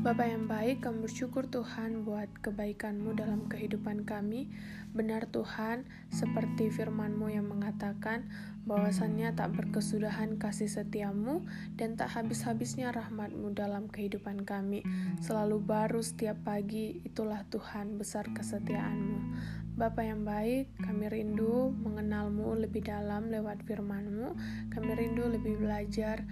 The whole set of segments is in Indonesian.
Bapa yang baik, kami bersyukur Tuhan buat kebaikan-Mu dalam kehidupan kami. Benar Tuhan, seperti firman-Mu yang mengatakan bahwasannya tak berkesudahan kasih setiamu dan tak habis-habisnya rahmat-Mu dalam kehidupan kami. Selalu baru setiap pagi, itulah Tuhan besar kesetiaan-Mu. Bapa yang baik, kami rindu mengenal-Mu lebih dalam lewat firman-Mu. Kami rindu lebih belajar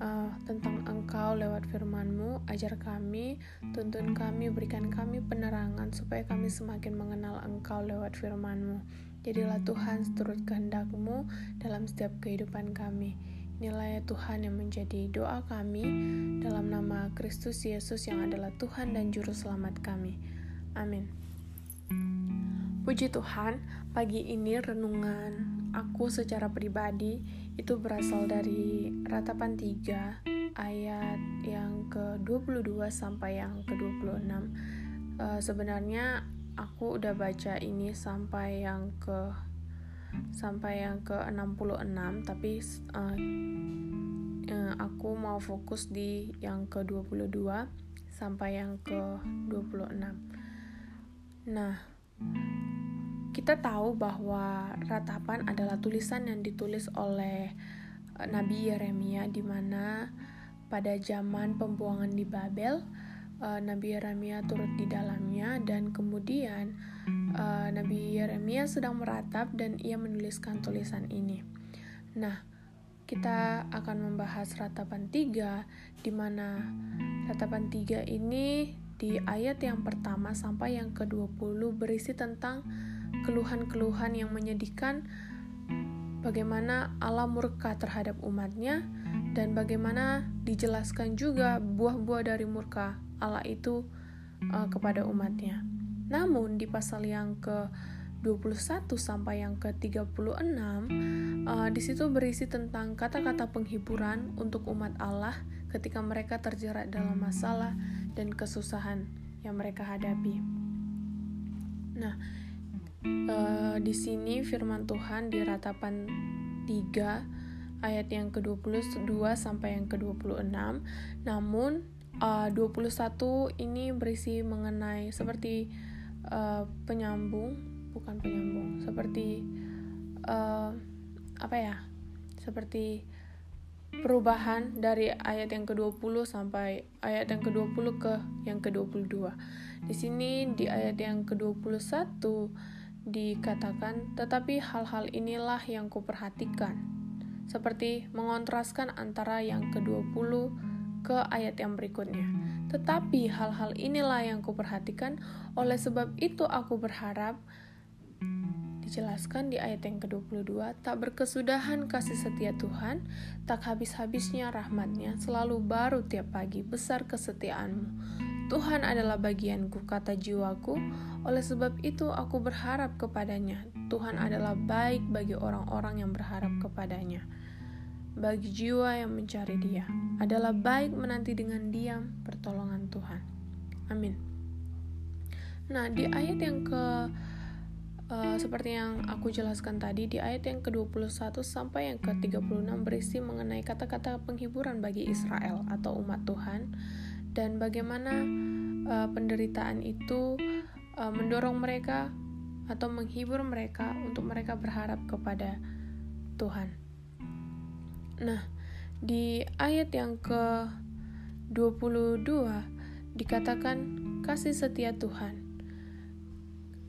uh, tentang Engkau lewat firman-Mu, ajar kami, tuntun kami, berikan kami penerangan supaya kami semakin mengenal Engkau lewat firman-Mu. Jadilah Tuhan seturut kehendak-Mu dalam setiap kehidupan kami. Nilai Tuhan yang menjadi doa kami dalam nama Kristus Yesus yang adalah Tuhan dan Juru Selamat kami. Amin. Puji Tuhan, pagi ini renungan aku secara pribadi itu berasal dari ratapan 3 ayat yang ke-22 sampai yang ke-26. Uh, sebenarnya aku udah baca ini sampai yang ke sampai yang ke-66 tapi uh, aku mau fokus di yang ke-22 sampai yang ke-26. Nah, kita tahu bahwa ratapan adalah tulisan yang ditulis oleh eh, Nabi Yeremia di mana pada zaman pembuangan di Babel uh, Nabi Yeremia turut di dalamnya dan kemudian uh, Nabi Yeremia sedang meratap dan ia menuliskan tulisan ini. Nah, kita akan membahas ratapan 3 di mana ratapan 3 ini di ayat yang pertama sampai yang ke-20 berisi tentang keluhan-keluhan yang menyedihkan bagaimana Allah murka terhadap umatnya dan bagaimana dijelaskan juga buah-buah dari murka Allah itu uh, kepada umatnya. Namun di pasal yang ke 21 sampai yang ke-36 uh, di situ berisi tentang kata-kata penghiburan untuk umat Allah ketika mereka terjerat dalam masalah dan kesusahan yang mereka hadapi. Nah, uh, di sini firman Tuhan di ratapan 3 ayat yang ke-22 sampai yang ke-26. Namun uh, 21 ini berisi mengenai seperti uh, penyambung, bukan penyambung, seperti uh, apa ya? Seperti perubahan dari ayat yang ke-20 sampai ayat yang ke-20 ke yang ke-22. Di sini di ayat yang ke-21 dikatakan, tetapi hal-hal inilah yang kuperhatikan, seperti mengontraskan antara yang ke-20 ke ayat yang berikutnya. Tetapi hal-hal inilah yang kuperhatikan, oleh sebab itu aku berharap dijelaskan di ayat yang ke-22, tak berkesudahan kasih setia Tuhan, tak habis-habisnya rahmatnya, selalu baru tiap pagi, besar kesetiaanmu. Tuhan adalah bagianku, kata jiwaku, oleh sebab itu aku berharap kepadanya. Tuhan adalah baik bagi orang-orang yang berharap kepadanya. Bagi jiwa yang mencari dia, adalah baik menanti dengan diam pertolongan Tuhan. Amin. Nah, di ayat yang ke uh, seperti yang aku jelaskan tadi di ayat yang ke-21 sampai yang ke-36 berisi mengenai kata-kata penghiburan bagi Israel atau umat Tuhan dan bagaimana uh, penderitaan itu uh, mendorong mereka atau menghibur mereka untuk mereka berharap kepada Tuhan. Nah, di ayat yang ke-22 dikatakan kasih setia Tuhan.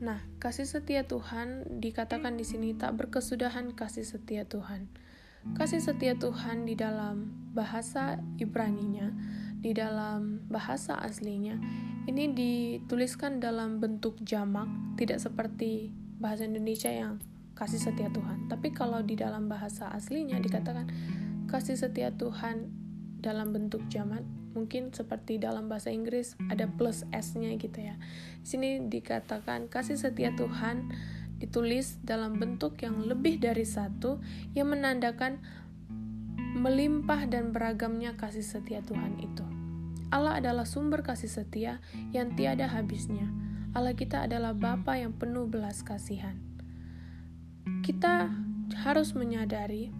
Nah, kasih setia Tuhan dikatakan di sini tak berkesudahan kasih setia Tuhan. Kasih setia Tuhan di dalam bahasa Ibrani-nya di dalam bahasa aslinya ini dituliskan dalam bentuk jamak, tidak seperti bahasa Indonesia yang kasih setia Tuhan. Tapi kalau di dalam bahasa aslinya dikatakan kasih setia Tuhan dalam bentuk jamak, mungkin seperti dalam bahasa Inggris ada plus s-nya gitu ya. Di sini dikatakan kasih setia Tuhan ditulis dalam bentuk yang lebih dari satu yang menandakan melimpah dan beragamnya kasih setia Tuhan itu. Allah adalah sumber kasih setia yang tiada habisnya. Allah kita adalah Bapa yang penuh belas kasihan. Kita harus menyadari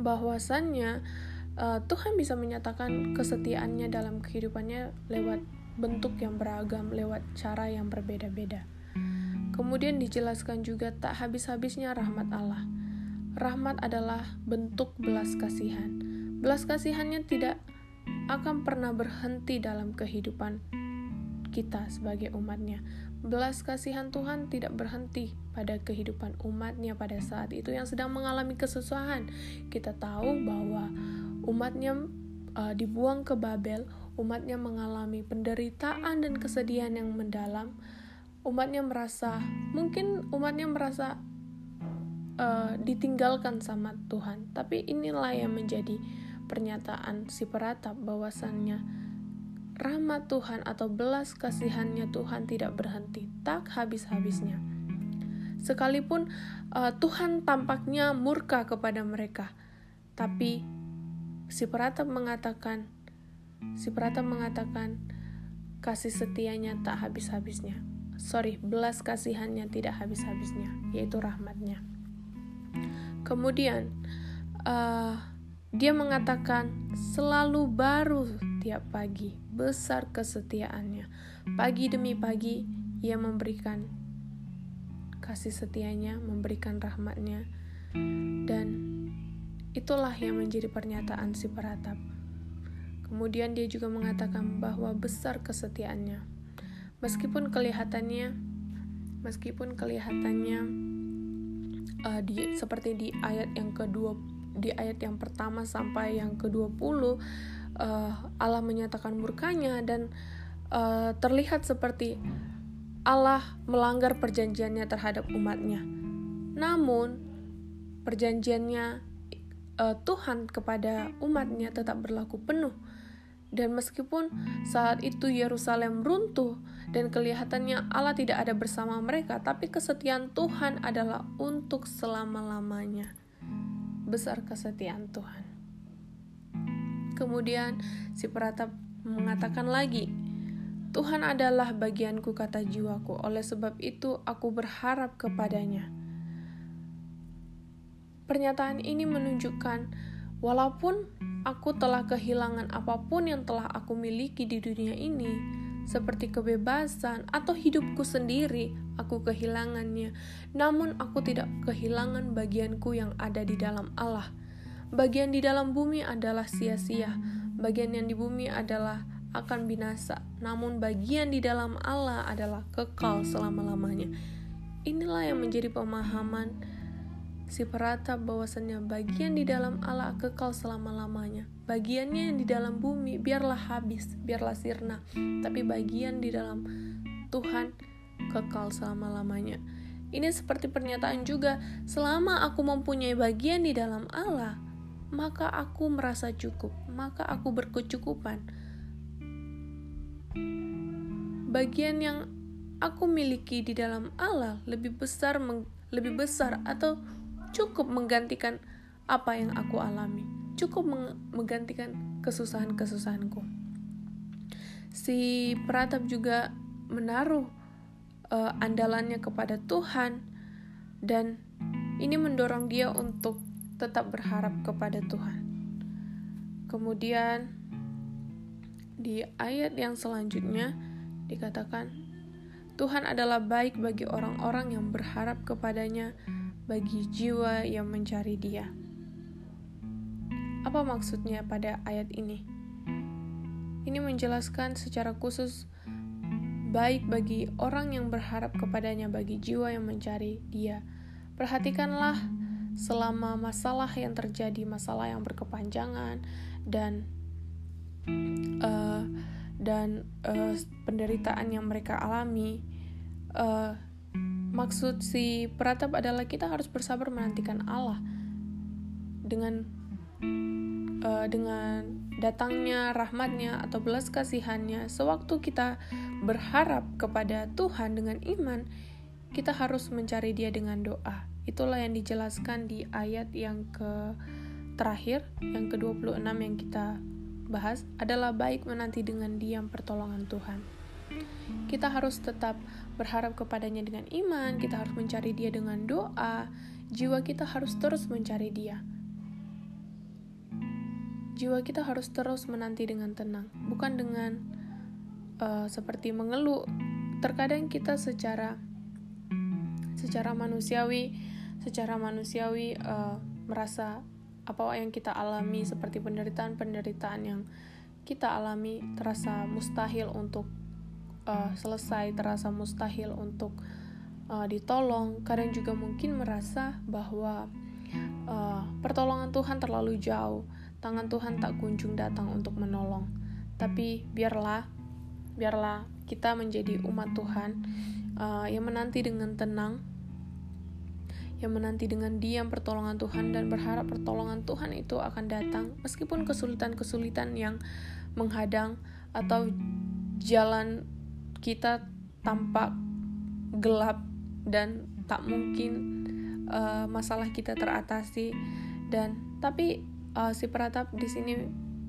bahwasannya uh, Tuhan bisa menyatakan kesetiaannya dalam kehidupannya lewat bentuk yang beragam, lewat cara yang berbeda-beda. Kemudian dijelaskan juga tak habis-habisnya rahmat Allah. Rahmat adalah bentuk belas kasihan. Belas kasihannya tidak akan pernah berhenti dalam kehidupan kita sebagai umatnya. Belas kasihan Tuhan tidak berhenti pada kehidupan umatnya pada saat itu yang sedang mengalami kesusahan. Kita tahu bahwa umatnya uh, dibuang ke Babel, umatnya mengalami penderitaan dan kesedihan yang mendalam. Umatnya merasa, mungkin umatnya merasa uh, ditinggalkan sama Tuhan. Tapi inilah yang menjadi pernyataan si peratap bahwasannya rahmat Tuhan atau belas kasihannya Tuhan tidak berhenti, tak habis-habisnya. Sekalipun uh, Tuhan tampaknya murka kepada mereka, tapi si peratap mengatakan, si peratap mengatakan kasih setianya tak habis-habisnya. Sorry, belas kasihannya tidak habis-habisnya, yaitu rahmatnya. Kemudian, uh, dia mengatakan selalu baru tiap pagi, besar kesetiaannya. Pagi demi pagi, ia memberikan kasih setianya, memberikan rahmatnya, dan itulah yang menjadi pernyataan si peratap. Kemudian dia juga mengatakan bahwa besar kesetiaannya. Meskipun kelihatannya, meskipun kelihatannya uh, di seperti di ayat yang kedua di ayat yang pertama sampai yang ke-20 uh, Allah menyatakan murkanya dan uh, terlihat seperti Allah melanggar perjanjiannya terhadap umatnya. Namun perjanjiannya uh, Tuhan kepada umatnya tetap berlaku penuh. Dan meskipun saat itu Yerusalem runtuh dan kelihatannya Allah tidak ada bersama mereka, tapi kesetiaan Tuhan adalah untuk selama-lamanya. Besar kesetiaan Tuhan. Kemudian si peratap mengatakan lagi, Tuhan adalah bagianku kata jiwaku, oleh sebab itu aku berharap kepadanya. Pernyataan ini menunjukkan walaupun aku telah kehilangan apa pun yang telah aku miliki di dunia ini, seperti kebebasan atau hidupku sendiri, aku kehilangannya. Namun aku tidak kehilangan bagianku yang ada di dalam Allah. Bagian di dalam bumi adalah sia-sia, bagian yang di bumi adalah akan binasa, namun bagian di dalam Allah adalah kekal selama-lamanya. Inilah yang menjadi pemahaman si peratap bahwasannya bagian di dalam Allah kekal selama-lamanya. Bagiannya yang di dalam bumi biarlah habis, biarlah sirna, tapi bagian di dalam Tuhan kekal selama-lamanya. Ini seperti pernyataan juga, selama aku mempunyai bagian di dalam Allah, maka aku merasa cukup, maka aku berkecukupan. Bagian yang aku miliki di dalam Allah lebih besar lebih besar atau cukup menggantikan apa yang aku alami, cukup menggantikan kesusahan-kesusahanku. Si peratap juga menaruh uh, andalannya kepada Tuhan dan ini mendorong dia untuk tetap berharap kepada Tuhan. Kemudian di ayat yang selanjutnya dikatakan Tuhan adalah baik bagi orang-orang yang berharap kepadanya, bagi jiwa yang mencari Dia. Apa maksudnya pada ayat ini? Ini menjelaskan secara khusus baik bagi orang yang berharap kepadanya, bagi jiwa yang mencari Dia. Perhatikanlah selama masalah yang terjadi, masalah yang berkepanjangan dan uh, dan uh, penderitaan yang mereka alami. Uh, maksud si peratap adalah kita harus bersabar menantikan Allah dengan uh, dengan datangnya rahmatnya atau belas kasihannya. Sewaktu kita berharap kepada Tuhan dengan iman kita harus mencari dia dengan doa. Itulah yang dijelaskan di ayat yang ke terakhir, yang ke-26 yang kita bahas. Adalah baik menanti dengan diam pertolongan Tuhan. Kita harus tetap berharap kepadanya dengan iman, kita harus mencari dia dengan doa, jiwa kita harus terus mencari dia. jiwa kita harus terus menanti dengan tenang, bukan dengan uh, seperti mengeluh. Terkadang kita secara secara manusiawi, secara manusiawi uh, merasa apa yang kita alami seperti penderitaan-penderitaan yang kita alami terasa mustahil untuk uh, selesai, terasa mustahil untuk uh, ditolong. Kadang juga mungkin merasa bahwa uh, pertolongan Tuhan terlalu jauh tangan Tuhan tak kunjung datang untuk menolong. Tapi biarlah, biarlah kita menjadi umat Tuhan uh, yang menanti dengan tenang, yang menanti dengan diam pertolongan Tuhan dan berharap pertolongan Tuhan itu akan datang meskipun kesulitan-kesulitan yang menghadang atau jalan kita tampak gelap dan tak mungkin uh, masalah kita teratasi. Dan tapi uh, si peratap di sini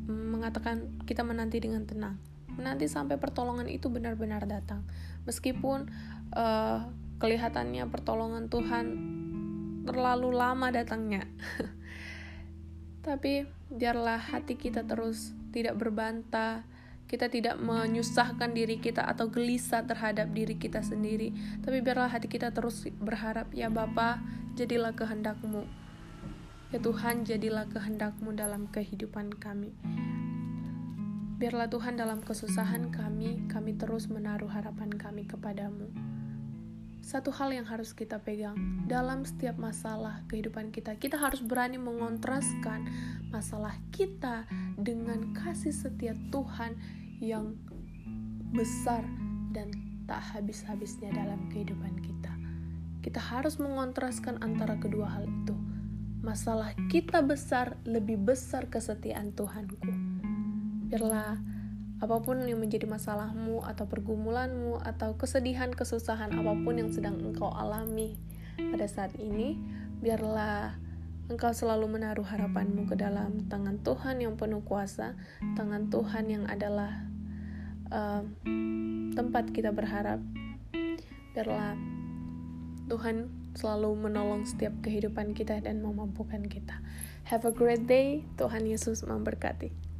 mengatakan kita menanti dengan tenang. Menanti sampai pertolongan itu benar-benar datang. Meskipun uh, kelihatannya pertolongan Tuhan terlalu lama datangnya. Tapi biarlah hati kita terus tidak berbantah kita tidak menyusahkan diri kita atau gelisah terhadap diri kita sendiri tapi biarlah hati kita terus berharap ya Bapa jadilah kehendakmu Ya Tuhan, jadilah kehendakmu dalam kehidupan kami. Biarlah Tuhan dalam kesusahan kami, kami terus menaruh harapan kami kepadamu. Satu hal yang harus kita pegang dalam setiap masalah kehidupan kita, kita harus berani mengontraskan masalah kita dengan kasih setia Tuhan yang besar dan tak habis-habisnya dalam kehidupan kita. Kita harus mengontraskan antara kedua hal itu masalah kita besar lebih besar kesetiaan Tuhanku. Biarlah apa pun yang menjadi masalahmu atau pergumulanmu atau kesedihan, kesusahan apa pun yang sedang engkau alami pada saat ini, biarlah engkau selalu menaruh harapanmu ke dalam tangan Tuhan yang penuh kuasa, tangan Tuhan yang adalah uh, tempat kita berharap. Biarlah Tuhan selalu menolong setiap kehidupan kita dan memampukan kita. Have a great day. Tuhan Yesus memberkati.